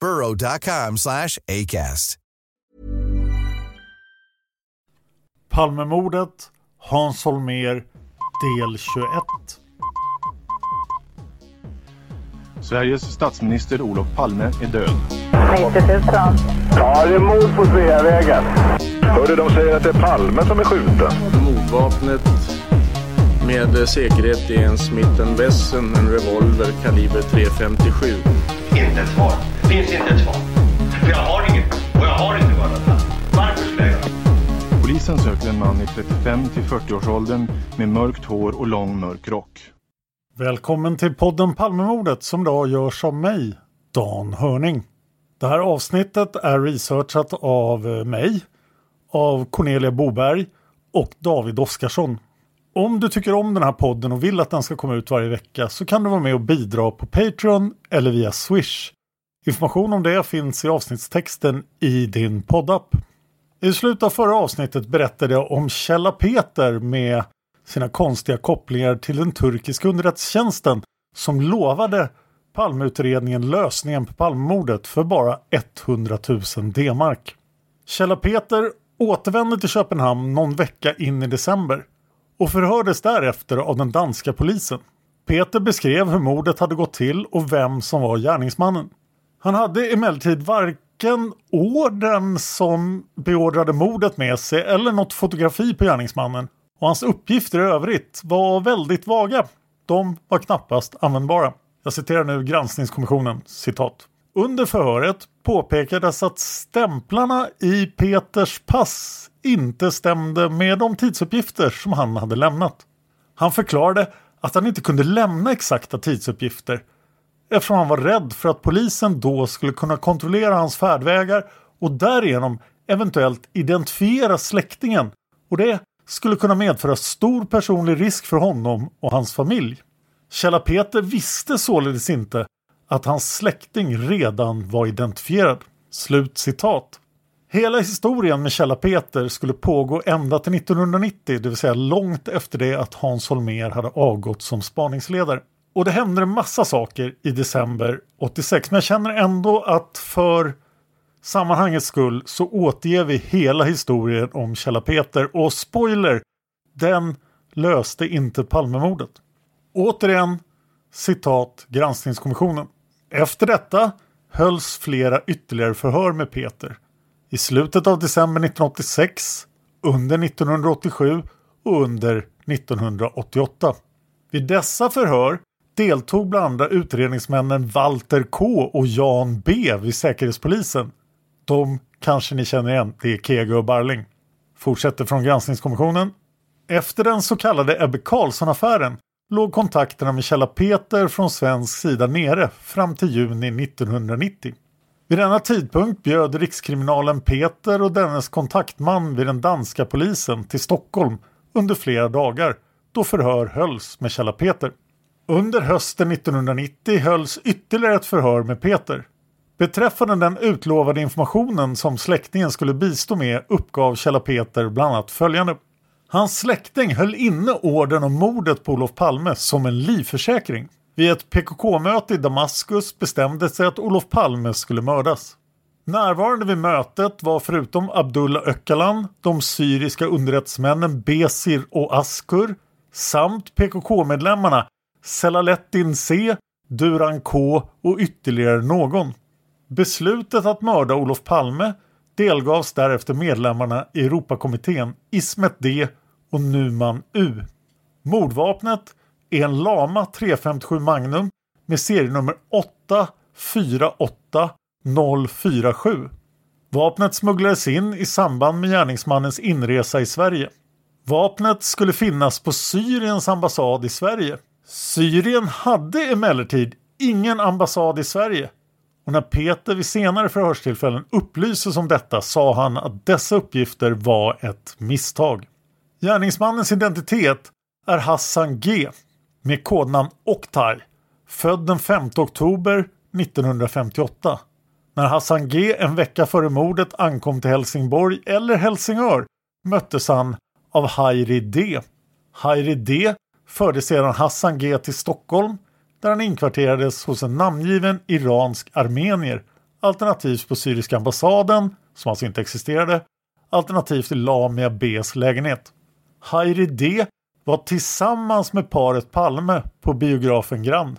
burrow.com slash ACAST. Palmemordet, Hans Holmér, del 21. Sveriges statsminister Olof Palme är död. 90 000. Ja, det är mord på Sveavägen. Hörde de säger att det är Palme som är skjuten. Mordvapnet med säkerhet är en Smith Wesson, en revolver kaliber .357. Inte ett svar. Finns inte ett svar. För jag har inget. Och jag har inte varit Varför skulle jag göra Polisen söker en man i 35 till 40-årsåldern med mörkt hår och lång mörk rock. Välkommen till podden Palmemordet som idag görs av mig, Dan Hörning. Det här avsnittet är researchat av mig, av Cornelia Boberg och David Oskarsson. Om du tycker om den här podden och vill att den ska komma ut varje vecka så kan du vara med och bidra på Patreon eller via Swish. Information om det finns i avsnittstexten i din poddapp. I slutet av förra avsnittet berättade jag om Källa Peter med sina konstiga kopplingar till den turkiska underrättelsetjänsten som lovade Palmeutredningen lösningen på Palmemordet för bara 100 000 D-mark. Källa Peter återvände till Köpenhamn någon vecka in i december och förhördes därefter av den danska polisen. Peter beskrev hur mordet hade gått till och vem som var gärningsmannen. Han hade emellertid varken orden som beordrade mordet med sig eller något fotografi på gärningsmannen och hans uppgifter i övrigt var väldigt vaga. De var knappast användbara. Jag citerar nu granskningskommissionen, citat. Under förhöret påpekades att stämplarna i Peters pass inte stämde med de tidsuppgifter som han hade lämnat. Han förklarade att han inte kunde lämna exakta tidsuppgifter eftersom han var rädd för att polisen då skulle kunna kontrollera hans färdvägar och därigenom eventuellt identifiera släktingen och det skulle kunna medföra stor personlig risk för honom och hans familj. Källa Peter visste således inte att hans släkting redan var identifierad. Slut citat. Hela historien med Källa Peter skulle pågå ända till 1990, det vill säga långt efter det att Hans Holmér hade avgått som spaningsledare. Och det händer en massa saker i december 86, men jag känner ändå att för sammanhangets skull så återger vi hela historien om Kjella Peter och spoiler, den löste inte Palmemordet. Återigen, citat granskningskommissionen. Efter detta hölls flera ytterligare förhör med Peter. I slutet av december 1986, under 1987 och under 1988. Vid dessa förhör deltog bland andra utredningsmännen Walter K och Jan B vid Säkerhetspolisen. De kanske ni känner igen, det är Kege och Barling. Fortsätter från granskningskommissionen. Efter den så kallade Ebbe Carlsson-affären låg kontakterna med Källa Peter från svensk sida nere fram till juni 1990. Vid denna tidpunkt bjöd rikskriminalen Peter och dennes kontaktman vid den danska polisen till Stockholm under flera dagar då förhör hölls med Källa Peter. Under hösten 1990 hölls ytterligare ett förhör med Peter. Beträffande den utlovade informationen som släktingen skulle bistå med uppgav Kjella Peter bland annat följande. Hans släkting höll inne orden om mordet på Olof Palme som en livförsäkring. Vid ett PKK-möte i Damaskus bestämde sig att Olof Palme skulle mördas. Närvarande vid mötet var förutom Abdullah Öcalan de syriska underrättelsemännen Besir och Askur samt PKK-medlemmarna Selalettin C, Duran K och ytterligare någon. Beslutet att mörda Olof Palme delgavs därefter medlemmarna i Europakommittén Ismet D och Numan U. Mordvapnet är en Lama 357 Magnum med serienummer 848047. Vapnet smugglades in i samband med gärningsmannens inresa i Sverige. Vapnet skulle finnas på Syriens ambassad i Sverige. Syrien hade emellertid ingen ambassad i Sverige och när Peter vid senare förhörstillfällen upplystes om detta sa han att dessa uppgifter var ett misstag. Gärningsmannens identitet är Hassan G med kodnamn Oktay, född den 5 oktober 1958. När Hassan G en vecka före mordet ankom till Helsingborg eller Helsingör möttes han av Hairi D. Hairi D förde sedan Hassan G till Stockholm där han inkvarterades hos en namngiven iransk armenier alternativt på syriska ambassaden, som alltså inte existerade, alternativt i Lamia B's lägenhet. Hairi D var tillsammans med paret Palme på biografen Grand.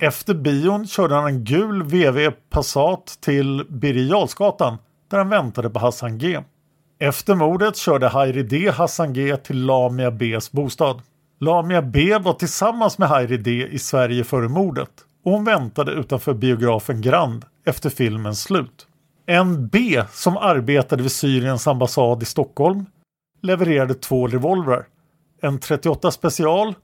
Efter bion körde han en gul VW Passat till Birger Jarlsgatan där han väntade på Hassan G. Efter mordet körde Hairi D Hassan G till Lamia B's bostad. Lamia B var tillsammans med Hairi D i Sverige före mordet och hon väntade utanför biografen Grand efter filmens slut. En B som arbetade vid Syriens ambassad i Stockholm levererade två revolvrar, en 38 special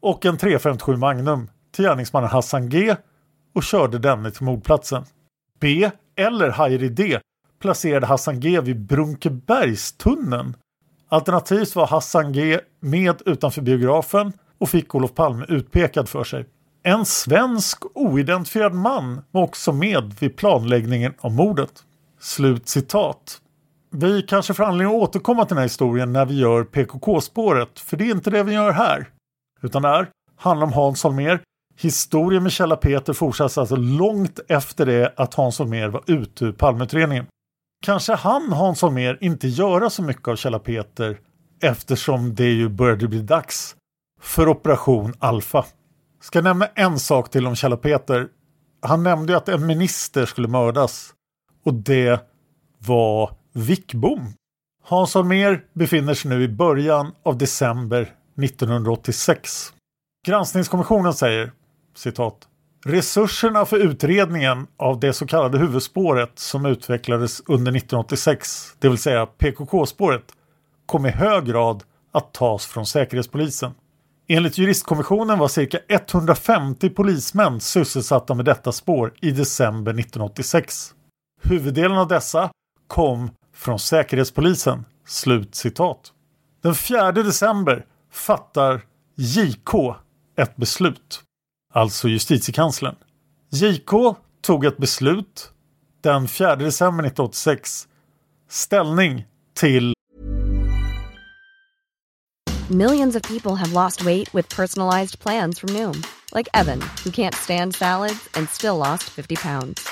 och en 357 Magnum till gärningsmannen Hassan G och körde denne till mordplatsen. B eller Hairi D placerade Hassan G vid Brunkebergstunneln Alternativt var Hassan G med utanför biografen och fick Olof Palme utpekad för sig. En svensk oidentifierad man var också med vid planläggningen av mordet. Slut citat. Vi kanske får anledning att återkomma till den här historien när vi gör PKK-spåret, för det är inte det vi gör här. Utan det här handlar om Hans Holmér. Historien med Källa Peter fortsatte alltså långt efter det att Hans Holmér var ute ur Palmeutredningen kanske han Hans Holmér inte göra så mycket av Källa Peter eftersom det ju började bli dags för Operation Alfa. Ska nämna en sak till om Källa Peter. Han nämnde att en minister skulle mördas och det var Wickbom. Hans Holmér befinner sig nu i början av december 1986. Granskningskommissionen säger citat Resurserna för utredningen av det så kallade huvudspåret som utvecklades under 1986, det vill säga PKK-spåret, kom i hög grad att tas från Säkerhetspolisen. Enligt juristkommissionen var cirka 150 polismän sysselsatta med detta spår i december 1986. Huvuddelen av dessa kom från Säkerhetspolisen. Slut citat. Den 4 december fattar JK ett beslut alltså justitiekanslern. JK tog ett beslut den 4 december 1986 ställning till Millions of people have lost weight with personalized plans from Noom. Like Evan, who can't stand salads and still lost 50 pounds.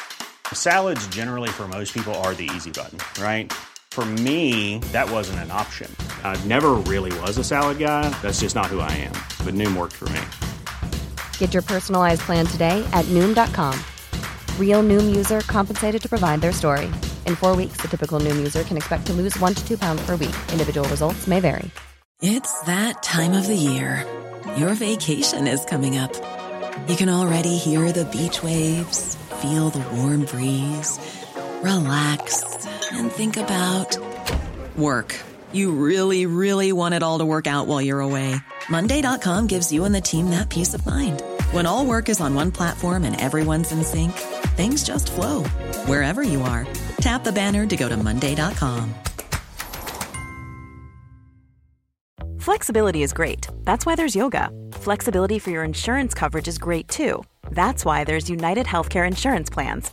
Salads generally for most people are the easy button, right? For me, that wasn't an option. I never really was a salad guy. That's just not who I am. But Noom worked for me. Get your personalized plan today at Noom.com. Real Noom user compensated to provide their story. In four weeks, the typical Noom user can expect to lose one to two pounds per week. Individual results may vary. It's that time of the year. Your vacation is coming up. You can already hear the beach waves, feel the warm breeze, relax, and think about work. You really, really want it all to work out while you're away. Monday.com gives you and the team that peace of mind. When all work is on one platform and everyone's in sync, things just flow wherever you are. Tap the banner to go to Monday.com. Flexibility is great. That's why there's yoga. Flexibility for your insurance coverage is great too. That's why there's United Healthcare Insurance Plans.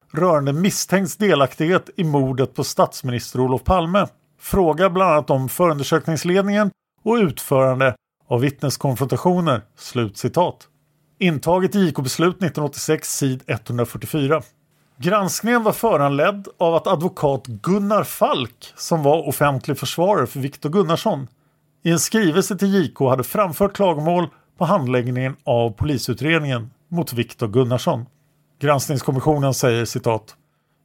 rörande misstänkts delaktighet i mordet på statsminister Olof Palme. Frågar bland annat om förundersökningsledningen och utförande av vittneskonfrontationer. Slutcitat. Intaget i JK-beslut 1986 sid 144. Granskningen var föranledd av att advokat Gunnar Falk, som var offentlig försvarare för Viktor Gunnarsson, i en skrivelse till JK hade framfört klagomål på handläggningen av polisutredningen mot Viktor Gunnarsson. Granskningskommissionen säger citat.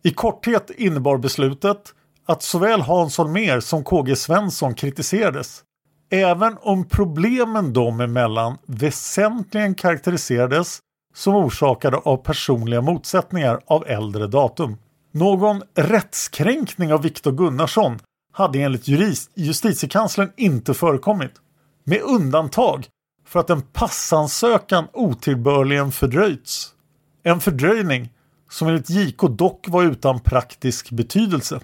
I korthet innebar beslutet att såväl Hans Holmér som KG Svensson kritiserades. Även om problemen dem emellan väsentligen karaktäriserades som orsakade av personliga motsättningar av äldre datum. Någon rättskränkning av Viktor Gunnarsson hade enligt justitiekanslern inte förekommit. Med undantag för att en passansökan otillbörligen fördröjts. En fördröjning som enligt JK dock var utan praktisk betydelse.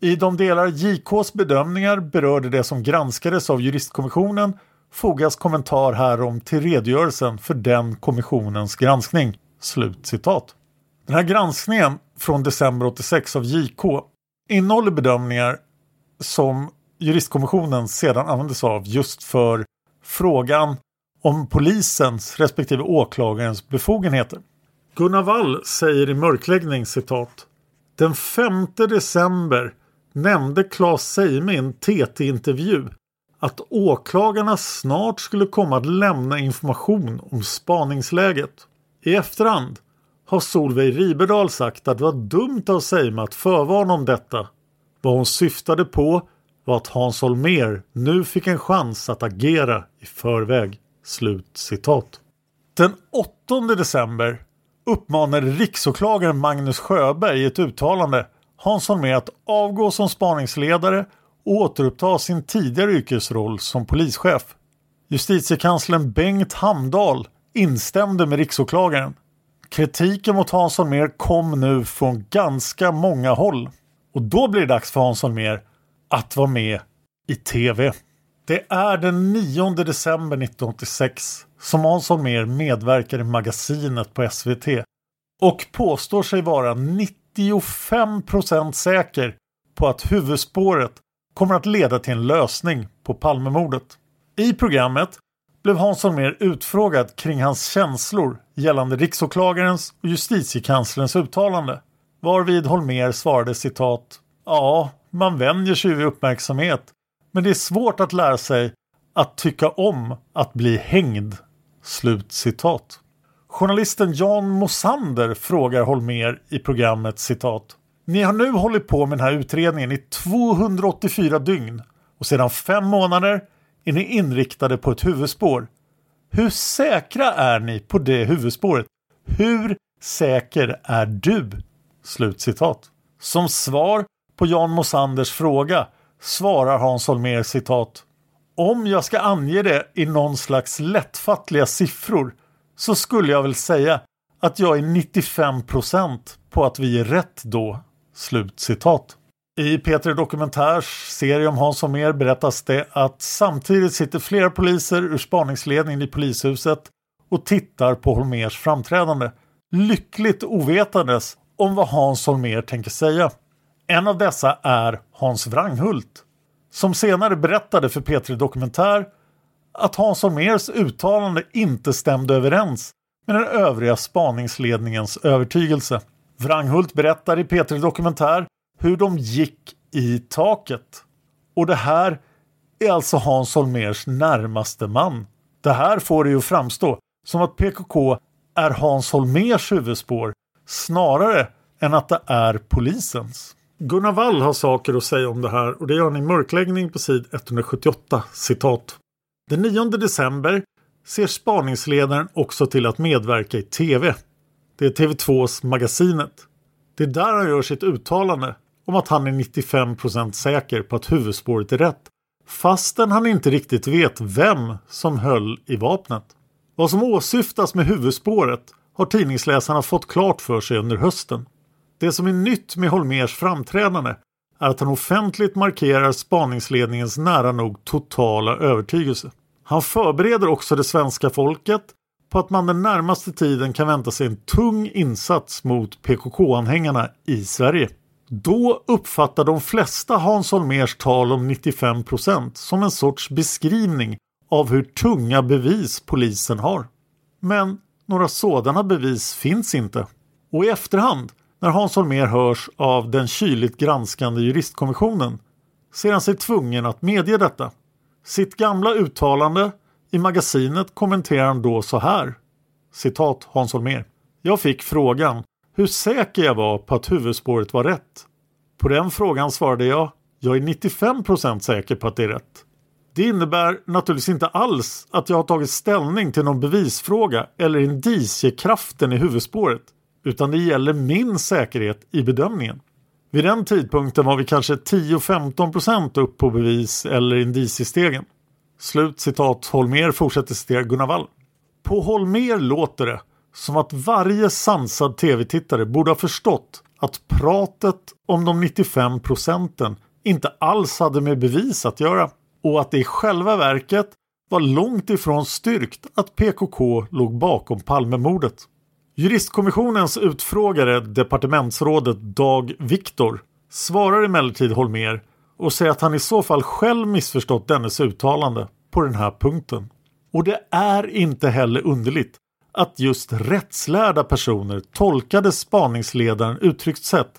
I de delar JKs bedömningar berörde det som granskades av juristkommissionen fogas kommentar härom till redogörelsen för den kommissionens granskning. Slut citat. Den här granskningen från december 86 av JK innehåller bedömningar som juristkommissionen sedan använde sig av just för frågan om polisens respektive åklagarens befogenheter. Gunnar Wall säger i mörkläggning citat Den 5 december nämnde Claes Seime i en TT-intervju att åklagarna snart skulle komma att lämna information om spaningsläget. I efterhand har Solveig Riberdal sagt att det var dumt av Seime att förvarna om detta. Vad hon syftade på var att Hans Holmér nu fick en chans att agera i förväg. Slut citat. Den 8 december uppmanade riksåklagaren Magnus Sjöberg i ett uttalande Hans Holmér att avgå som spaningsledare och återuppta sin tidigare yrkesroll som polischef. Justitiekanslern Bengt Hamdahl instämde med riksåklagaren. Kritiken mot Hans Holmér kom nu från ganska många håll. Och då blir det dags för Hans Holmér att vara med i TV. Det är den 9 december 1986 som Hans Holmér medverkar i Magasinet på SVT och påstår sig vara 95% säker på att huvudspåret kommer att leda till en lösning på Palmemordet. I programmet blev Hans Holmér utfrågad kring hans känslor gällande riksåklagarens och justitiekanslerns uttalande. Varvid Holmér svarade citat Ja, man vänjer sig vid uppmärksamhet men det är svårt att lära sig att tycka om att bli hängd. Slut citat. Journalisten Jan Mosander frågar Holmer i programmet citat. Ni har nu hållit på med den här utredningen i 284 dygn och sedan fem månader är ni inriktade på ett huvudspår. Hur säkra är ni på det huvudspåret? Hur säker är du? Slutcitat. Som svar på Jan Mosanders fråga svarar Hans Holmér citat om jag ska ange det i någon slags lättfattliga siffror så skulle jag väl säga att jag är 95% på att vi är rätt då. Slut citat. I Peter Dokumentärs serie om Hans Holmér berättas det att samtidigt sitter flera poliser ur spaningsledningen i polishuset och tittar på Holmers framträdande. Lyckligt ovetandes om vad Hans Holmér tänker säga. En av dessa är Hans Wranghult som senare berättade för P3 Dokumentär att Hans Holmérs uttalande inte stämde överens med den övriga spaningsledningens övertygelse. Wranghult berättar i P3 Dokumentär hur de gick i taket. Och det här är alltså Hans Holmérs närmaste man. Det här får det ju framstå som att PKK är Hans Holmérs huvudspår snarare än att det är polisens. Gunnar Wall har saker att säga om det här och det gör han i mörkläggning på sid 178. Citat. Den 9 december ser spaningsledaren också till att medverka i TV. Det är TV2s Magasinet. Det är där han gör sitt uttalande om att han är 95% säker på att huvudspåret är rätt fastän han inte riktigt vet vem som höll i vapnet. Vad som åsyftas med huvudspåret har tidningsläsarna fått klart för sig under hösten. Det som är nytt med Holmers framträdande är att han offentligt markerar spaningsledningens nära nog totala övertygelse. Han förbereder också det svenska folket på att man den närmaste tiden kan vänta sig en tung insats mot PKK-anhängarna i Sverige. Då uppfattar de flesta Hans Holmers tal om 95% som en sorts beskrivning av hur tunga bevis polisen har. Men några sådana bevis finns inte. Och i efterhand, när Hans Holmér hörs av den kyligt granskande juristkommissionen, ser han sig tvungen att medge detta. Sitt gamla uttalande i magasinet kommenterar han då så här. Citat Hans Holmér. Jag fick frågan hur säker jag var på att huvudspåret var rätt. På den frågan svarade jag, jag är 95% säker på att det är rätt. Det innebär naturligtvis inte alls att jag har tagit ställning till någon bevisfråga eller indiciekraften i huvudspåret, utan det gäller min säkerhet i bedömningen. Vid den tidpunkten var vi kanske 10-15% upp på bevis eller indiciestegen. Slut citat Holmer fortsätter citera Gunnar Wall. På Holmer låter det som att varje sansad tv-tittare borde ha förstått att pratet om de 95 procenten inte alls hade med bevis att göra och att det i själva verket var långt ifrån styrkt att PKK låg bakom Palmemordet. Juristkommissionens utfrågare, departementsrådet Dag Viktor, svarar emellertid Holmer och säger att han i så fall själv missförstått dennes uttalande på den här punkten. Och det är inte heller underligt att just rättslärda personer tolkade spaningsledaren uttryckt sett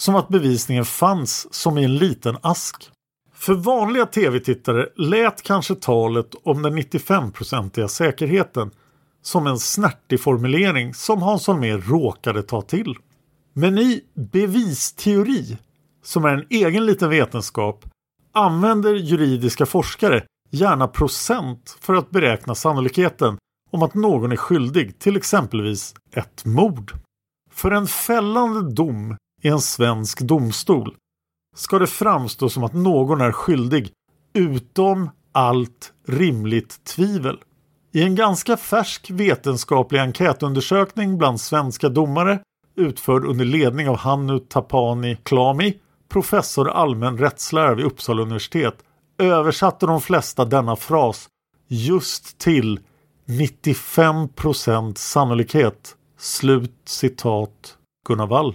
som att bevisningen fanns som i en liten ask. För vanliga tv-tittare lät kanske talet om den 95-procentiga säkerheten som en snärtig formulering som Hans Holmér råkade ta till. Men i bevisteori, som är en egen liten vetenskap, använder juridiska forskare gärna procent för att beräkna sannolikheten om att någon är skyldig till exempelvis ett mord. För en fällande dom i en svensk domstol ska det framstå som att någon är skyldig utom allt rimligt tvivel. I en ganska färsk vetenskaplig enkätundersökning bland svenska domare utförd under ledning av Hannu Tapani Klami, professor allmän rättslära vid Uppsala universitet, översatte de flesta denna fras just till 95% sannolikhet. Slut citat Gunnar Wall.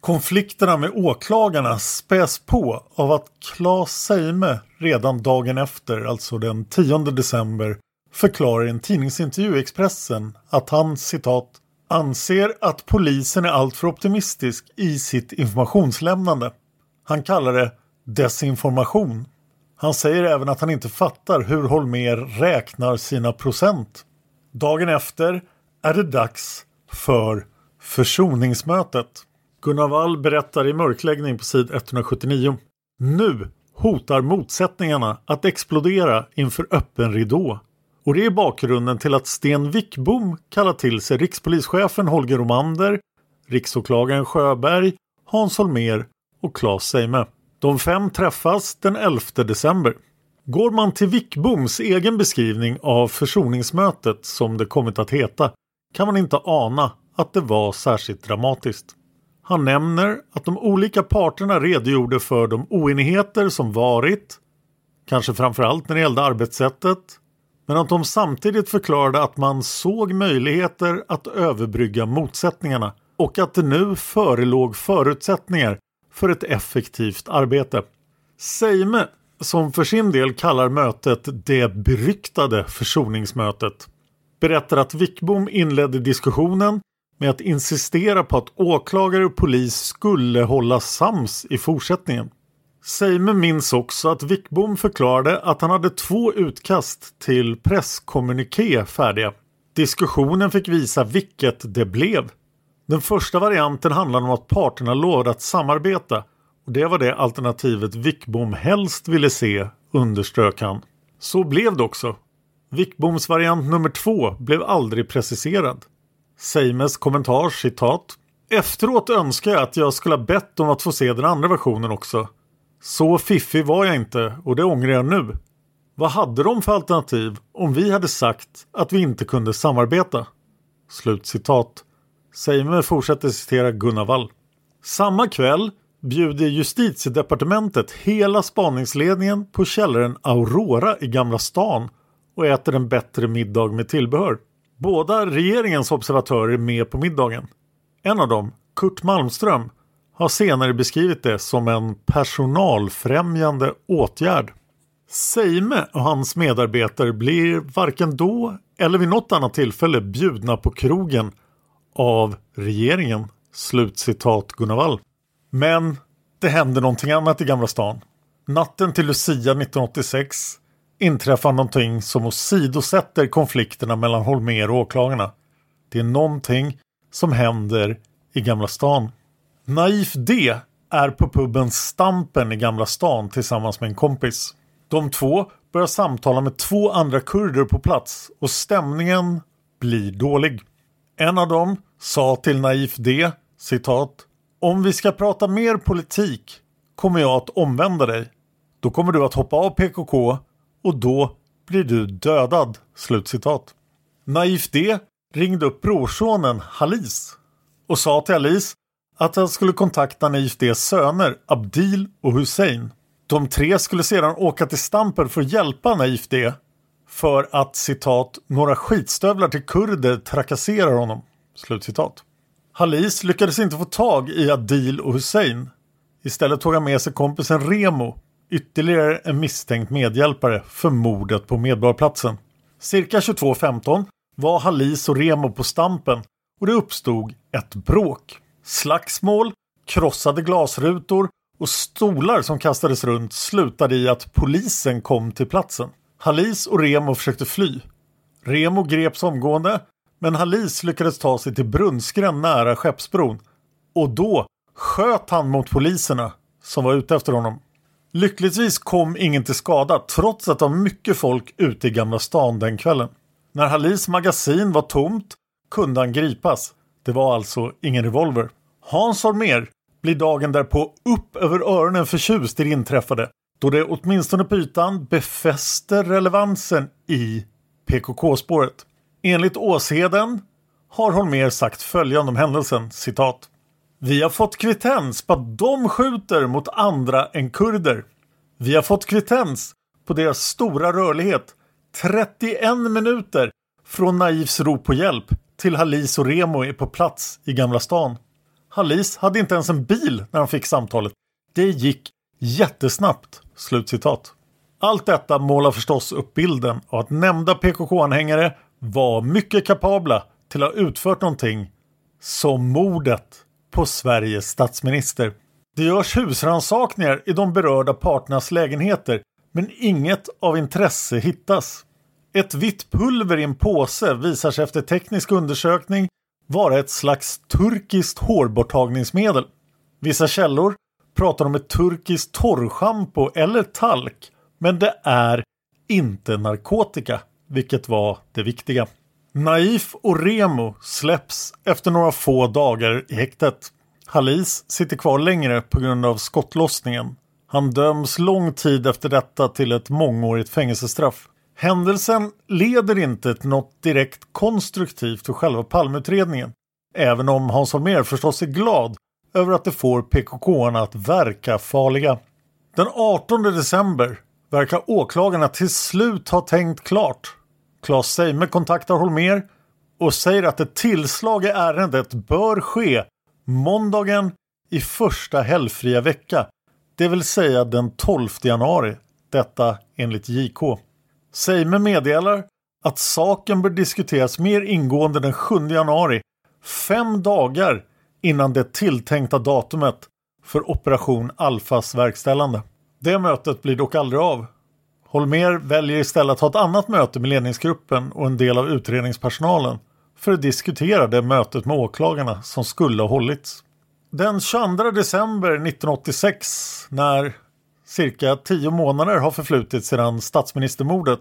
Konflikterna med åklagarna späs på av att Claes Seime redan dagen efter, alltså den 10 december, förklarar i en tidningsintervju i Expressen att han citat anser att polisen är alltför optimistisk i sitt informationslämnande. Han kallar det desinformation. Han säger även att han inte fattar hur Holmer räknar sina procent. Dagen efter är det dags för försoningsmötet. Gunnar Wall berättar i mörkläggning på sid 179. Nu hotar motsättningarna att explodera inför öppen ridå. Och det är bakgrunden till att Sten Wickbom kallar till sig rikspolischefen Holger Romander, riksåklagaren Sjöberg, Hans Holmer och Claes Seime. De fem träffas den 11 december. Går man till Wickboms egen beskrivning av försoningsmötet som det kommit att heta kan man inte ana att det var särskilt dramatiskt. Han nämner att de olika parterna redogjorde för de oenigheter som varit, kanske framförallt när det gällde arbetssättet, men att de samtidigt förklarade att man såg möjligheter att överbrygga motsättningarna och att det nu förelåg förutsättningar för ett effektivt arbete. Seime, som för sin del kallar mötet det beryktade försoningsmötet, berättar att Wickbom inledde diskussionen med att insistera på att åklagare och polis skulle hålla sams i fortsättningen. Seime minns också att Wickbom förklarade att han hade två utkast till presskommuniké färdiga. Diskussionen fick visa vilket det blev. Den första varianten handlade om att parterna lovade att samarbeta och det var det alternativet Wickbom helst ville se, underströk han. Så blev det också. Wickboms variant nummer två blev aldrig preciserad. Seimes kommentar citat Efteråt önskar jag att jag skulle ha bett om att få se den andra versionen också. Så fiffig var jag inte och det ångrar jag nu. Vad hade de för alternativ om vi hade sagt att vi inte kunde samarbeta? Slutcitat. Seime fortsätter citera Gunnar Wall. Samma kväll bjuder justitiedepartementet hela spaningsledningen på källaren Aurora i Gamla stan och äter en bättre middag med tillbehör. Båda regeringens observatörer är med på middagen. En av dem, Kurt Malmström, har senare beskrivit det som en personalfrämjande åtgärd. Seime och hans medarbetare blir varken då eller vid något annat tillfälle bjudna på krogen av regeringen. Slutcitat Gunnar Wall. Men det händer någonting annat i Gamla stan. Natten till Lucia 1986 inträffar någonting som åsidosätter konflikterna mellan Holmer och åklagarna. Det är någonting som händer i Gamla stan. Naif D är på puben Stampen i Gamla stan tillsammans med en kompis. De två börjar samtala med två andra kurder på plats och stämningen blir dålig. En av dem sa till Naif D, citat, om vi ska prata mer politik kommer jag att omvända dig. Då kommer du att hoppa av PKK och då blir du dödad. Slutcitat. Naif D ringde upp brorsonen Halis och sa till Alice att han skulle kontakta Naif Ds söner Abdil och Hussein. De tre skulle sedan åka till Stampen för att hjälpa Naif D för att citat några skitstövlar till kurder trakasserar honom. Slutcitat. Halis lyckades inte få tag i Adil och Hussein. Istället tog han med sig kompisen Remo, ytterligare en misstänkt medhjälpare för mordet på Medborgarplatsen. Cirka 22.15 var Halis och Remo på Stampen och det uppstod ett bråk. Slagsmål, krossade glasrutor och stolar som kastades runt slutade i att polisen kom till platsen. Halis och Remo försökte fly. Remo greps omgående men Halis lyckades ta sig till Brunnsgränd nära Skeppsbron och då sköt han mot poliserna som var ute efter honom. Lyckligtvis kom ingen till skada trots att det var mycket folk ute i Gamla stan den kvällen. När Halis magasin var tomt kunde han gripas. Det var alltså ingen revolver. Hans Holmér blir dagen därpå upp över öronen förtjust i det inträffade då det åtminstone på ytan befäster relevansen i PKK-spåret. Enligt Åsheden har Holmér sagt följande om händelsen, citat. Vi har fått kvittens på att de skjuter mot andra än kurder. Vi har fått kvittens på deras stora rörlighet. 31 minuter från Naivs rop på hjälp till Halis och Remo är på plats i Gamla stan. Halis hade inte ens en bil när han fick samtalet. Det gick jättesnabbt. Slutcitat. Allt detta målar förstås upp bilden av att nämnda PKK-anhängare var mycket kapabla till att ha utfört någonting som mordet på Sveriges statsminister. Det görs husransakningar i de berörda parternas lägenheter men inget av intresse hittas. Ett vitt pulver i en påse visar sig efter teknisk undersökning vara ett slags turkiskt hårborttagningsmedel. Vissa källor pratar om ett turkiskt torrschampo eller talk men det är inte narkotika vilket var det viktiga. Naif och Remo släpps efter några få dagar i häktet. Halis sitter kvar längre på grund av skottlossningen. Han döms lång tid efter detta till ett mångårigt fängelsestraff. Händelsen leder inte till något direkt konstruktivt för själva palmutredningen. Även om Hans Holmér förstås är glad över att det får PKK-arna att verka farliga. Den 18 december verkar åklagarna till slut ha tänkt klart. Claes Seime kontaktar Holmér och säger att ett tillslag i ärendet bör ske måndagen i första helgfria vecka, det vill säga den 12 januari. Detta enligt JK. Seime meddelar att saken bör diskuteras mer ingående den 7 januari, fem dagar innan det tilltänkta datumet för Operation Alfas verkställande. Det mötet blir dock aldrig av Holmer väljer istället att ha ett annat möte med ledningsgruppen och en del av utredningspersonalen för att diskutera det mötet med åklagarna som skulle ha hållits. Den 22 december 1986 när cirka tio månader har förflutit sedan statsministermordet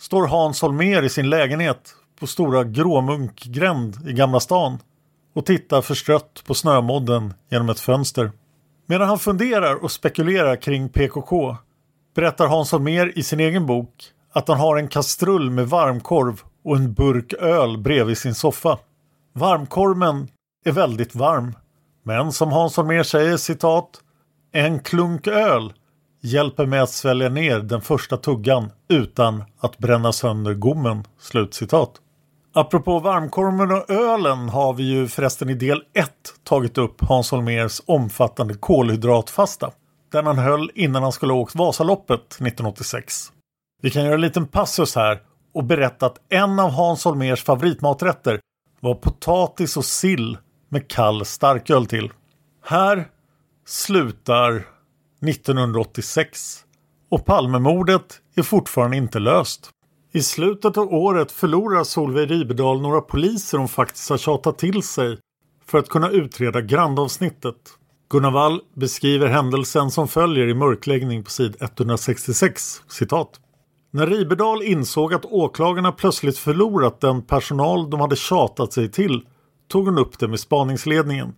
står Hans Holmer i sin lägenhet på Stora Gråmunkgränd i Gamla stan och tittar förstrött på snömodden genom ett fönster. Medan han funderar och spekulerar kring PKK berättar Hans Holmér i sin egen bok att han har en kastrull med varmkorv och en burk öl bredvid sin soffa. Varmkorven är väldigt varm. Men som Hans Holmér säger citat En klunk öl hjälper mig att svälja ner den första tuggan utan att bränna sönder gommen. Slutcitat. Apropå varmkorven och ölen har vi ju förresten i del 1 tagit upp Hans Holmers omfattande kolhydratfasta. Den han höll innan han skulle ha åkt Vasaloppet 1986. Vi kan göra en liten passus här och berätta att en av Hans Holmers favoritmaträtter var potatis och sill med kall starköl till. Här slutar 1986 och Palmemordet är fortfarande inte löst. I slutet av året förlorar Solveig Ribedal några poliser hon faktiskt har tjatat till sig för att kunna utreda grandavsnittet. Gunnar Wall beskriver händelsen som följer i mörkläggning på sid 166. Citat. När Ribedal insåg att åklagarna plötsligt förlorat den personal de hade tjatat sig till tog hon upp det med spaningsledningen.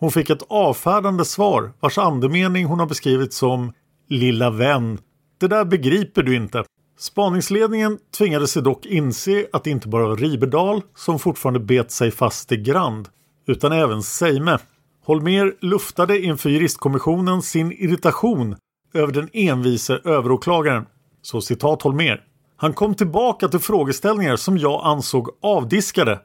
Hon fick ett avfärdande svar vars andemening hon har beskrivit som ”lilla vän”. Det där begriper du inte. Spaningsledningen tvingade sig dock inse att det inte bara var Riberdal som fortfarande bet sig fast i Grand, utan även Seime. Holmer luftade inför juristkommissionen sin irritation över den envise överåklagaren. Så citat Holmer. Han kom tillbaka till frågeställningar som jag ansåg avdiskade.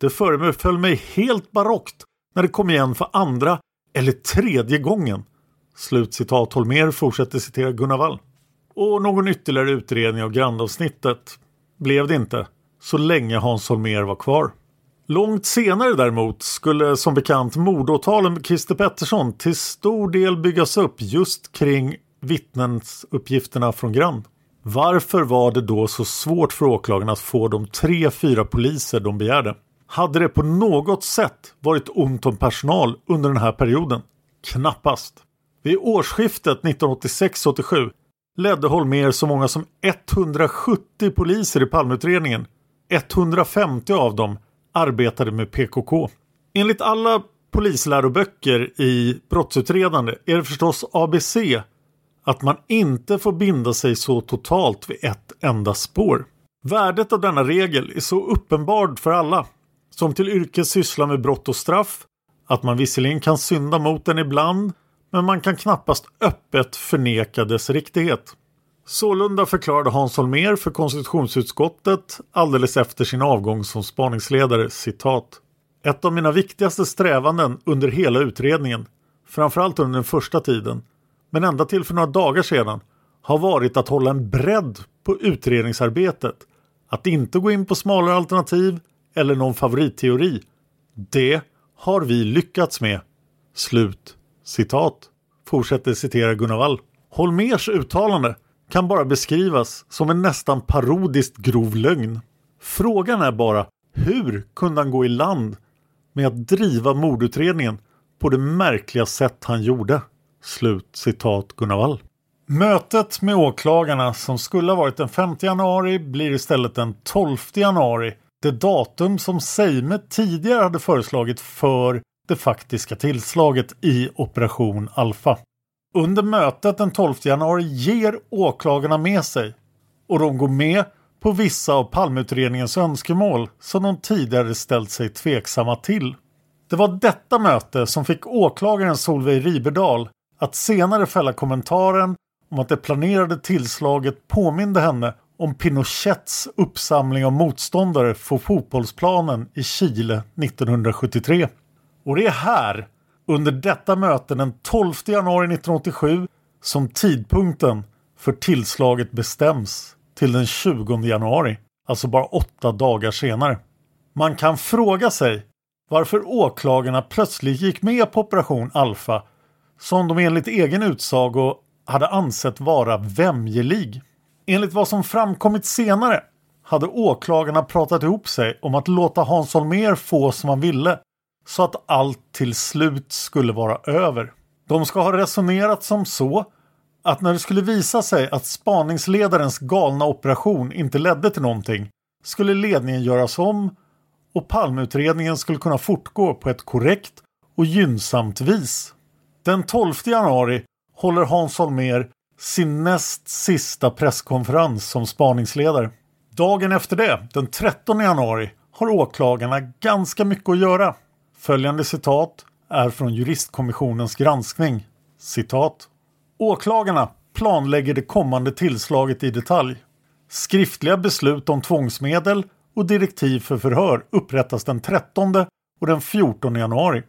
Det föreföll mig helt barockt när det kom igen för andra eller tredje gången. Slutcitat Holmer fortsätter citera Gunnar Wall. Och någon ytterligare utredning av grandavsnittet blev det inte så länge Hans Holmer var kvar. Långt senare däremot skulle som bekant mordåtalen med Christer Pettersson till stor del byggas upp just kring vittnesuppgifterna från Grand. Varför var det då så svårt för åklagarna att få de tre, fyra poliser de begärde? Hade det på något sätt varit ont om personal under den här perioden? Knappast. Vid årsskiftet 1986-87 ledde Holmer så många som 170 poliser i Palmeutredningen. 150 av dem arbetade med PKK. Enligt alla polisläroböcker i brottsutredande är det förstås ABC att man inte får binda sig så totalt vid ett enda spår. Värdet av denna regel är så uppenbart för alla som till yrke sysslar med brott och straff att man visserligen kan synda mot den ibland men man kan knappast öppet förneka dess riktighet. Sålunda förklarade Hans Holmér för konstitutionsutskottet alldeles efter sin avgång som spaningsledare citat. Ett av mina viktigaste strävanden under hela utredningen, framförallt under den första tiden, men ända till för några dagar sedan, har varit att hålla en bredd på utredningsarbetet. Att inte gå in på smalare alternativ eller någon favoritteori. Det har vi lyckats med. Slut citat. Fortsätter citera Gunnar Wall. Holmers uttalande kan bara beskrivas som en nästan parodiskt grov lögn. Frågan är bara hur kunde han gå i land med att driva mordutredningen på det märkliga sätt han gjorde? Slut citat Gunnar Wall. Mötet med åklagarna som skulle ha varit den 5 januari blir istället den 12 januari. Det datum som Seime tidigare hade föreslagit för det faktiska tillslaget i Operation Alfa. Under mötet den 12 januari ger åklagarna med sig och de går med på vissa av Palmeutredningens önskemål som de tidigare ställt sig tveksamma till. Det var detta möte som fick åklagaren Solveig Riberdal att senare fälla kommentaren om att det planerade tillslaget påminde henne om Pinochets uppsamling av motståndare på fotbollsplanen i Chile 1973. Och det är här, under detta möte den 12 januari 1987, som tidpunkten för tillslaget bestäms till den 20 januari, alltså bara åtta dagar senare. Man kan fråga sig varför åklagarna plötsligt gick med på Operation Alfa som de enligt egen utsago hade ansett vara vämjelig. Enligt vad som framkommit senare hade åklagarna pratat ihop sig om att låta Hans Holmér få som han ville så att allt till slut skulle vara över. De ska ha resonerat som så att när det skulle visa sig att spaningsledarens galna operation inte ledde till någonting skulle ledningen göras om och Palmeutredningen skulle kunna fortgå på ett korrekt och gynnsamt vis. Den 12 januari håller Hans Holmér sin näst sista presskonferens som spaningsledare. Dagen efter det, den 13 januari, har åklagarna ganska mycket att göra. Följande citat är från juristkommissionens granskning. Citat. Åklagarna planlägger det kommande tillslaget i detalj. Skriftliga beslut om tvångsmedel och direktiv för förhör upprättas den 13 och den 14 januari.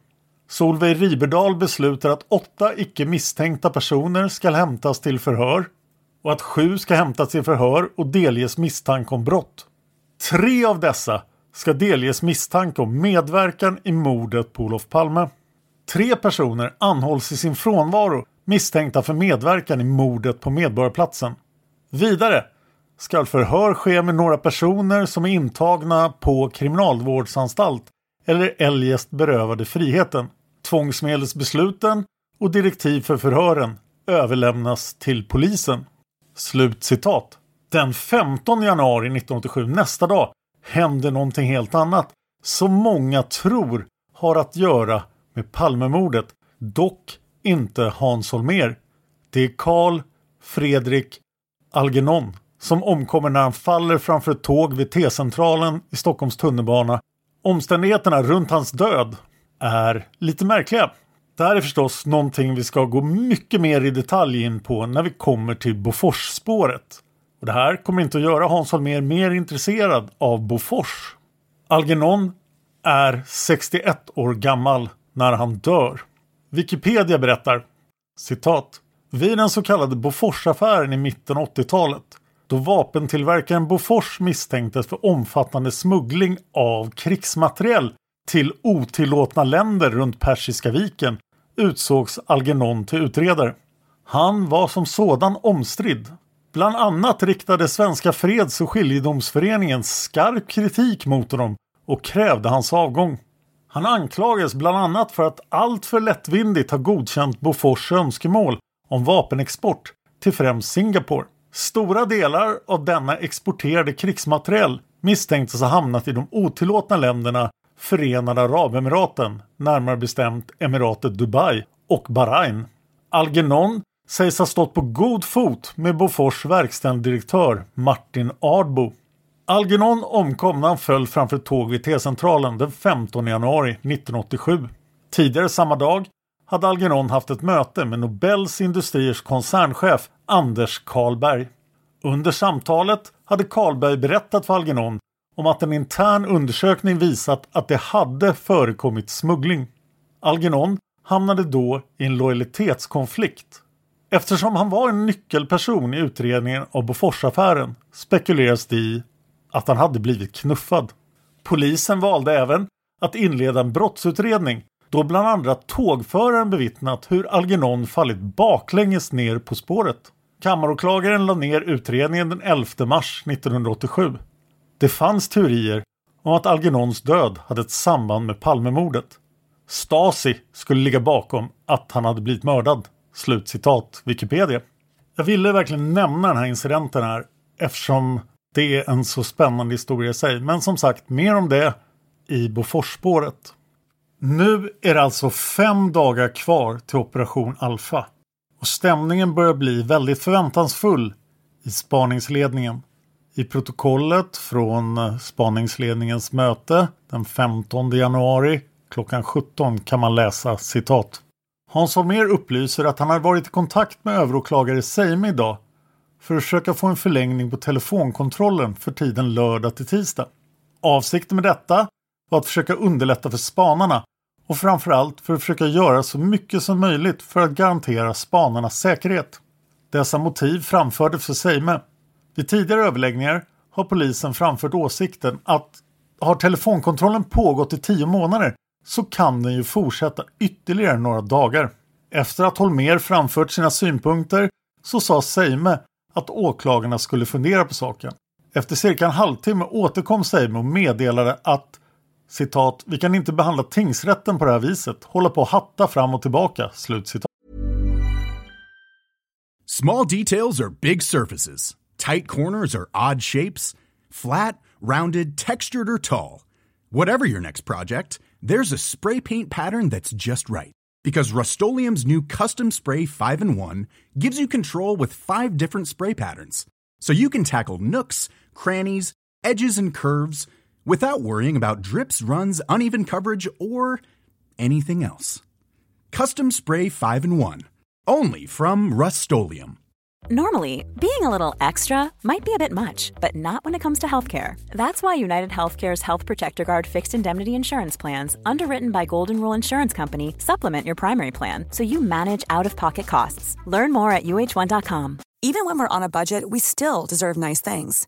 Solveig Riberdal beslutar att åtta icke misstänkta personer ska hämtas till förhör och att sju ska hämtas till förhör och delges misstanke om brott. Tre av dessa ska delges misstanke om medverkan i mordet på Olof Palme. Tre personer anhålls i sin frånvaro misstänkta för medverkan i mordet på Medborgarplatsen. Vidare ska förhör ske med några personer som är intagna på kriminalvårdsanstalt eller eljest berövade friheten. Tvångsmedelsbesluten och direktiv för förhören överlämnas till polisen. Slut citat. Den 15 januari 1987, nästa dag, händer någonting helt annat som många tror har att göra med Palmemordet. Dock inte Hans Holmér. Det är Karl Fredrik Algernon som omkommer när han faller framför ett tåg vid T-centralen i Stockholms tunnelbana. Omständigheterna runt hans död är lite märkliga. Det här är förstås någonting vi ska gå mycket mer i detalj in på när vi kommer till Boforsspåret. Och det här kommer inte att göra Hans Holmér mer intresserad av Bofors. Algernon är 61 år gammal när han dör. Wikipedia berättar citat vid den så kallade Boforsaffären i mitten av 80-talet då vapentillverkaren Bofors misstänktes för omfattande smuggling av krigsmateriel till otillåtna länder runt Persiska viken utsågs Algernon till utredare. Han var som sådan omstridd. Bland annat riktade Svenska Freds och skiljedomsföreningen skarp kritik mot honom och krävde hans avgång. Han anklagades bland annat för att alltför lättvindigt ha godkänt Bofors önskemål om vapenexport till främst Singapore. Stora delar av denna exporterade krigsmateriel misstänktes ha hamnat i de otillåtna länderna Förenade Arabemiraten, närmare bestämt Emiratet Dubai och Bahrain. Algernon sägs ha stått på god fot med Bofors verkställande direktör Martin Ardbo. Algernon omkom när han föll framför ett tåg vid T-centralen den 15 januari 1987. Tidigare samma dag hade Algernon haft ett möte med Nobels Industriers koncernchef Anders Karlberg. Under samtalet hade Karlberg berättat för Algernon om att en intern undersökning visat att det hade förekommit smuggling. Algernon hamnade då i en lojalitetskonflikt. Eftersom han var en nyckelperson i utredningen av Boforsaffären spekuleras det i att han hade blivit knuffad. Polisen valde även att inleda en brottsutredning då bland andra tågföraren bevittnat hur Algernon fallit baklänges ner på spåret. Kammaråklagaren lade ner utredningen den 11 mars 1987. Det fanns teorier om att Algernons död hade ett samband med Palmemordet. Stasi skulle ligga bakom att han hade blivit mördad. Slutcitat Wikipedia. Jag ville verkligen nämna den här incidenten här eftersom det är en så spännande historia i sig. Men som sagt, mer om det i Boforsspåret. Nu är det alltså fem dagar kvar till Operation Alfa. Och stämningen börjar bli väldigt förväntansfull i spaningsledningen. I protokollet från eh, spaningsledningens möte den 15 januari klockan 17 kan man läsa citat. Hans Holmér upplyser att han har varit i kontakt med överåklagare Seime idag för att försöka få en förlängning på telefonkontrollen för tiden lördag till tisdag. Avsikten med detta var att försöka underlätta för spanarna och framförallt för att försöka göra så mycket som möjligt för att garantera spanarnas säkerhet. Dessa motiv framfördes för Seime. Vid tidigare överläggningar har polisen framfört åsikten att har telefonkontrollen pågått i tio månader så kan den ju fortsätta ytterligare några dagar. Efter att Holmer framfört sina synpunkter så sa Seime att åklagarna skulle fundera på saken. Efter cirka en halvtimme återkom Seime och meddelade att citat, vi kan inte behandla tingsrätten på det här viset, hålla på och hatta fram och tillbaka, slut citat. Small details are big surfaces. Tight corners are odd shapes. Flat, rounded, textured or tall. Whatever your next project, there's a spray paint pattern that's just right. Because Rust new Custom Spray 5 in 1 gives you control with five different spray patterns. So you can tackle nooks, crannies, edges, and curves without worrying about drips, runs, uneven coverage, or anything else. Custom Spray 5 in 1. Only from Rust Normally, being a little extra might be a bit much, but not when it comes to healthcare. That's why United Healthcare's Health Protector Guard fixed indemnity insurance plans, underwritten by Golden Rule Insurance Company, supplement your primary plan so you manage out of pocket costs. Learn more at uh1.com. Even when we're on a budget, we still deserve nice things.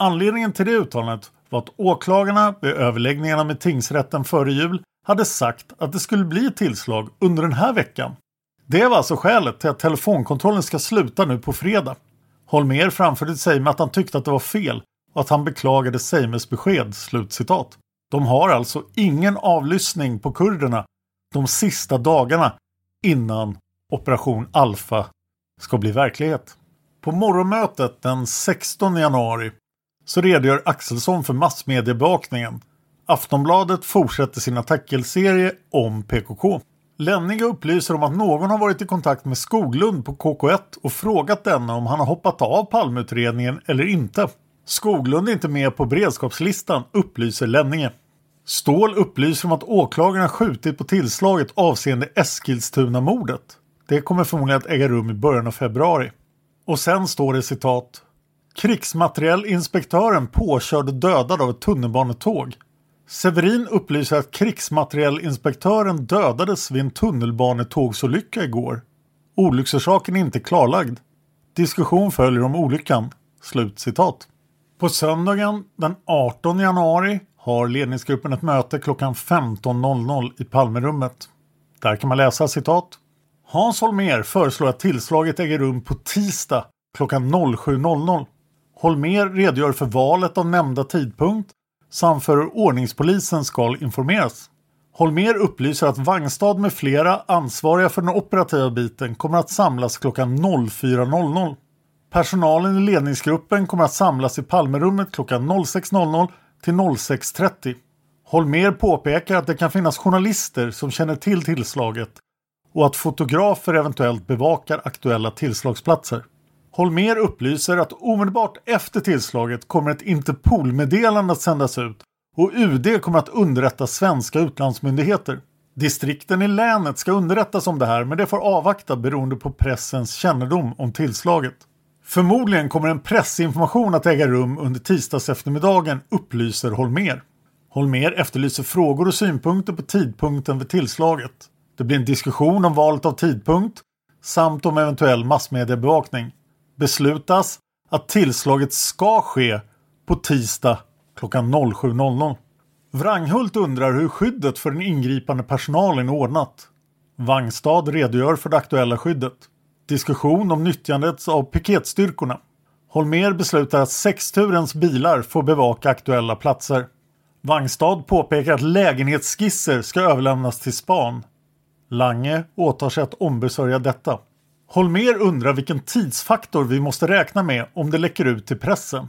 Anledningen till det uttalandet var att åklagarna vid överläggningarna med tingsrätten före jul hade sagt att det skulle bli tillslag under den här veckan Det var alltså skälet till att telefonkontrollen ska sluta nu på fredag. Holmer framförde till Seime att han tyckte att det var fel och att han beklagade Seimes besked." Slutcitat. De har alltså ingen avlyssning på kurderna de sista dagarna innan Operation Alfa ska bli verklighet. På morgonmötet den 16 januari så redogör Axelsson för massmediebevakningen. Aftonbladet fortsätter sin artikelserie om PKK. Lenninge upplyser om att någon har varit i kontakt med Skoglund på KK1 och frågat denne om han har hoppat av palmutredningen eller inte. Skoglund är inte med på beredskapslistan, upplyser Lenninge. Ståhl upplyser om att åklagaren skjutit på tillslaget avseende Eskilstuna-mordet. Det kommer förmodligen att äga rum i början av februari. Och sen står det citat. Krigsmaterielinspektören påkörd och dödad av ett tunnelbanetåg. Severin upplyser att krigsmaterielinspektören dödades vid en tunnelbanetågsolycka igår. Olycksorsaken är inte klarlagd. Diskussion följer om olyckan. Slut citat. På söndagen den 18 januari har ledningsgruppen ett möte klockan 15.00 i Palmerummet. Där kan man läsa citat. Hans Holmer föreslår att tillslaget äger rum på tisdag klockan 07.00. Holmer redogör för valet av nämnda tidpunkt samt för hur ordningspolisen ska informeras. Holmer upplyser att Vangstad med flera ansvariga för den operativa biten kommer att samlas klockan 04.00. Personalen i ledningsgruppen kommer att samlas i Palmerummet klockan 06.00 till 06.30. Holmer påpekar att det kan finnas journalister som känner till tillslaget och att fotografer eventuellt bevakar aktuella tillslagsplatser. Holmer upplyser att omedelbart efter tillslaget kommer ett Interpol-meddelande att sändas ut och UD kommer att underrätta svenska utlandsmyndigheter. Distrikten i länet ska underrättas om det här men det får avvakta beroende på pressens kännedom om tillslaget. Förmodligen kommer en pressinformation att äga rum under tisdags eftermiddagen upplyser Holmer. Holmer efterlyser frågor och synpunkter på tidpunkten för tillslaget. Det blir en diskussion om valet av tidpunkt samt om eventuell massmediebevakning beslutas att tillslaget ska ske på tisdag klockan 07.00. Wranghult undrar hur skyddet för den ingripande personalen är ordnat. Wangstad redogör för det aktuella skyddet. Diskussion om nyttjandet av piketstyrkorna. Holmer beslutar att sexturens bilar får bevaka aktuella platser. Wangstad påpekar att lägenhetsskisser ska överlämnas till span. Lange åtar sig att ombesörja detta. Holmer undrar vilken tidsfaktor vi måste räkna med om det läcker ut till pressen.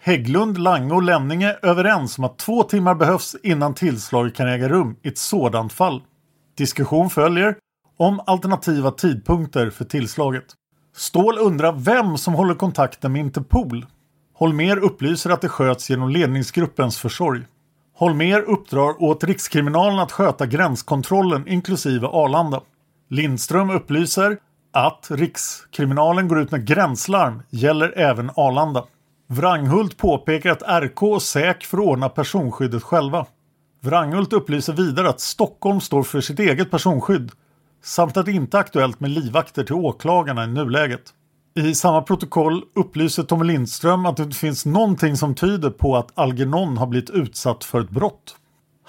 Hägglund, Lange och Lenninge är överens om att två timmar behövs innan tillslaget kan äga rum i ett sådant fall. Diskussion följer om alternativa tidpunkter för tillslaget. Ståhl undrar vem som håller kontakten med Interpol. Holmer upplyser att det sköts genom ledningsgruppens försorg. Holmer uppdrar åt Rikskriminalen att sköta gränskontrollen inklusive Arlanda. Lindström upplyser att Rikskriminalen går ut med gränslarm gäller även Arlanda. Wranghult påpekar att RK och SÄK får ordna personskyddet själva. Wranghult upplyser vidare att Stockholm står för sitt eget personskydd samt att det inte är aktuellt med livvakter till åklagarna i nuläget. I samma protokoll upplyser Tommy Lindström att det inte finns någonting som tyder på att Algernon har blivit utsatt för ett brott.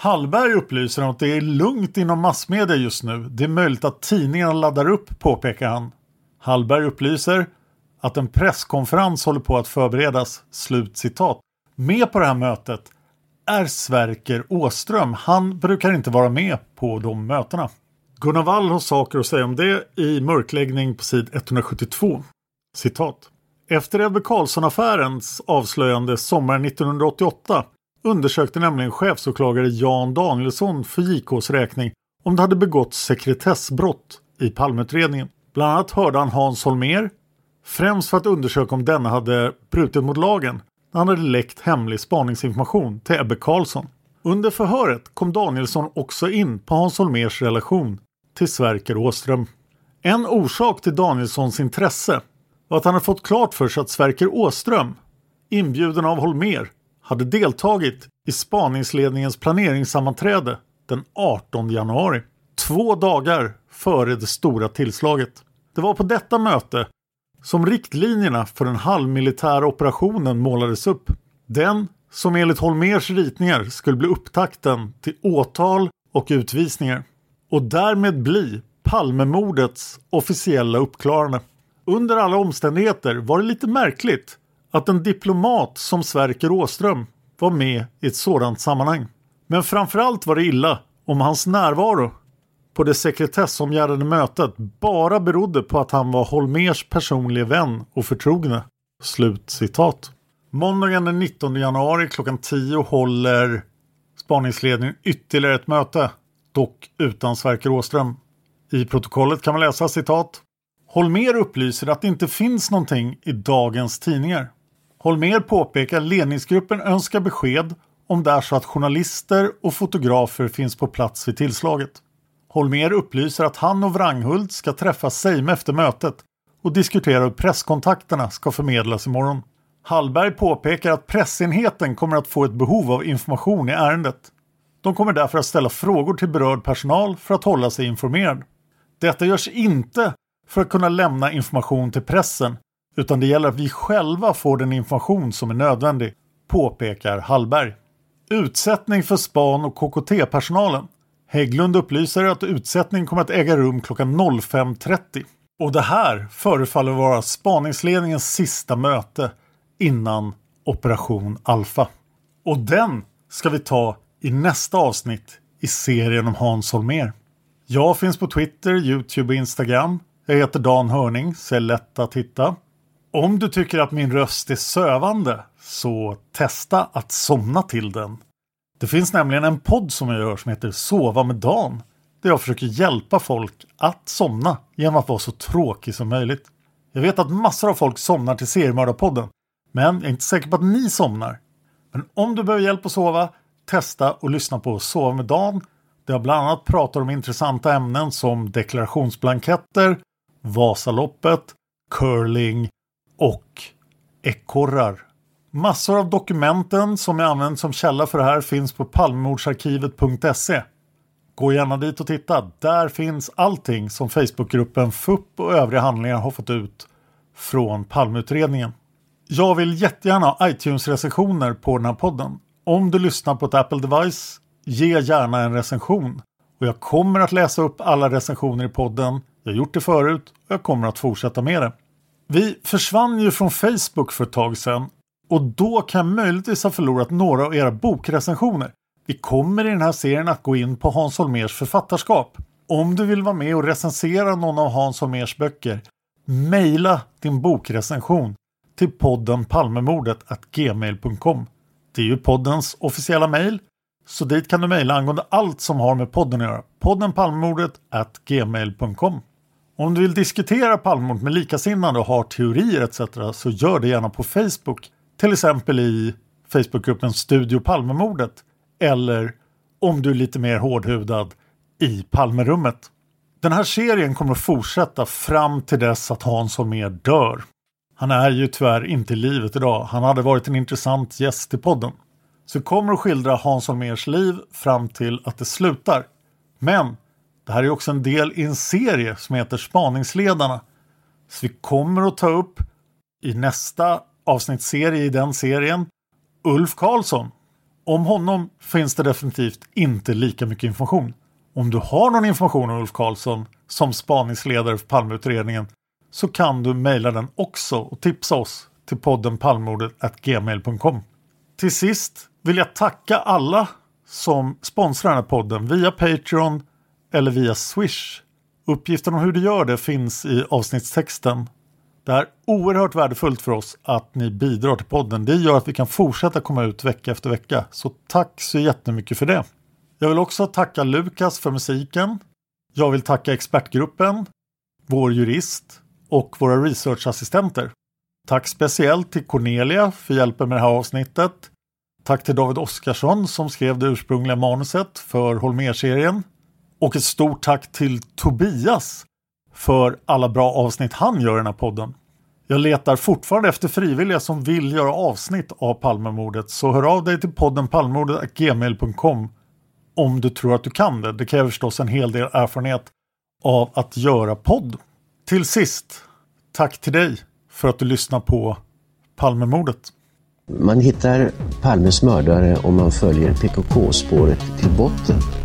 Hallberg upplyser om att det är lugnt inom massmedia just nu. Det är möjligt att tidningarna laddar upp, påpekar han. Hallberg upplyser att en presskonferens håller på att förberedas. Slut citat. Med på det här mötet är Sverker Åström. Han brukar inte vara med på de mötena. Gunnar Wall har saker att säga om det i mörkläggning på sid 172. Citat. Efter Ebbe Carlsson-affärens avslöjande sommaren 1988 undersökte nämligen chefsåklagare Jan Danielsson för JKs räkning om det hade begåtts sekretessbrott i Palmeutredningen. Bland annat hörde han Hans Holmér, främst för att undersöka om denna hade brutit mot lagen när han hade läckt hemlig spaningsinformation till Ebbe Carlsson. Under förhöret kom Danielsson också in på Hans Holmers relation till Sverker Åström. En orsak till Danielssons intresse var att han hade fått klart för sig att Sverker Åström, inbjuden av Holmer, hade deltagit i spaningsledningens planeringssammanträde den 18 januari. Två dagar före det stora tillslaget. Det var på detta möte som riktlinjerna för den halvmilitära operationen målades upp. Den som enligt Holmers ritningar skulle bli upptakten till åtal och utvisningar och därmed bli Palmemordets officiella uppklarande. Under alla omständigheter var det lite märkligt att en diplomat som Sverker Åström var med i ett sådant sammanhang. Men framförallt var det illa om hans närvaro på det sekretessomgärdade mötet bara berodde på att han var Holmers personliga vän och förtrogne. Slut citat. Måndagen den 19 januari klockan 10 håller spaningsledningen ytterligare ett möte, dock utan Sverker Åström. I protokollet kan man läsa citat. Holmer upplyser att det inte finns någonting i dagens tidningar. Holmer påpekar att ledningsgruppen önskar besked om det är så att journalister och fotografer finns på plats vid tillslaget. Holmer upplyser att han och Wranghult ska träffa Seime efter mötet och diskutera hur presskontakterna ska förmedlas imorgon. Hallberg påpekar att pressenheten kommer att få ett behov av information i ärendet. De kommer därför att ställa frågor till berörd personal för att hålla sig informerad. Detta görs inte för att kunna lämna information till pressen utan det gäller att vi själva får den information som är nödvändig, påpekar Hallberg. Utsättning för span och KKT-personalen. Hägglund upplyser att utsättning kommer att äga rum klockan 05.30. Och det här förefaller vara spaningsledningens sista möte innan Operation Alfa. Och den ska vi ta i nästa avsnitt i serien om Hans Holmér. Jag finns på Twitter, Youtube och Instagram. Jag heter Dan Hörning, så är lätt att hitta. Om du tycker att min röst är sövande så testa att somna till den. Det finns nämligen en podd som jag gör som heter Sova med Dan. Där jag försöker hjälpa folk att somna genom att vara så tråkig som möjligt. Jag vet att massor av folk somnar till Seriemördarpodden. Men jag är inte säker på att ni somnar. Men om du behöver hjälp att sova, testa och lyssna på Sova med Dan. Där jag bland annat pratar om intressanta ämnen som deklarationsblanketter, Vasaloppet, curling och ekorrar. Massor av dokumenten som jag använt som källa för det här finns på palmemordsarkivet.se. Gå gärna dit och titta. Där finns allting som Facebookgruppen FUP och övriga handlingar har fått ut från Palmeutredningen. Jag vill jättegärna ha iTunes-recensioner på den här podden. Om du lyssnar på ett Apple device, ge gärna en recension. Och jag kommer att läsa upp alla recensioner i podden. Jag har gjort det förut och jag kommer att fortsätta med det. Vi försvann ju från Facebook för ett tag sedan och då kan jag möjligtvis ha förlorat några av era bokrecensioner. Vi kommer i den här serien att gå in på Hans Holmers författarskap. Om du vill vara med och recensera någon av Hans Holmers böcker, mejla din bokrecension till podden Palmemordet gmail.com. Det är ju poddens officiella mejl, så dit kan du mejla angående allt som har med podden att göra. Podden Palmemordet gmail.com. Om du vill diskutera Palmemordet med likasinnade och har teorier etc. så gör det gärna på Facebook. Till exempel i Facebookgruppen Studio Palmemordet. Eller om du är lite mer hårdhudad i Palmerummet. Den här serien kommer att fortsätta fram till dess att Hans Holmér dör. Han är ju tyvärr inte i livet idag. Han hade varit en intressant gäst i podden. Så vi kommer att skildra Hans Holmérs liv fram till att det slutar. Men det här är också en del i en serie som heter Spaningsledarna. Så vi kommer att ta upp i nästa avsnittsserie i den serien Ulf Karlsson. Om honom finns det definitivt inte lika mycket information. Om du har någon information om Ulf Karlsson som spaningsledare för Palmeutredningen så kan du mejla den också och tipsa oss till podden palmordet.gmail.com. Till sist vill jag tacka alla som sponsrar den här podden via Patreon eller via Swish. Uppgiften om hur du gör det finns i avsnittstexten. Det är oerhört värdefullt för oss att ni bidrar till podden. Det gör att vi kan fortsätta komma ut vecka efter vecka. Så tack så jättemycket för det. Jag vill också tacka Lukas för musiken. Jag vill tacka expertgruppen, vår jurist och våra researchassistenter. Tack speciellt till Cornelia för hjälpen med det här avsnittet. Tack till David Oskarsson som skrev det ursprungliga manuset för Holmer-serien. Och ett stort tack till Tobias för alla bra avsnitt han gör i den här podden. Jag letar fortfarande efter frivilliga som vill göra avsnitt av Palmemordet så hör av dig till podden palmemordet.gmail.com om du tror att du kan det. Det kräver förstås en hel del erfarenhet av att göra podd. Till sist, tack till dig för att du lyssnar på Palmemordet. Man hittar Palmes mördare om man följer PKK-spåret till botten.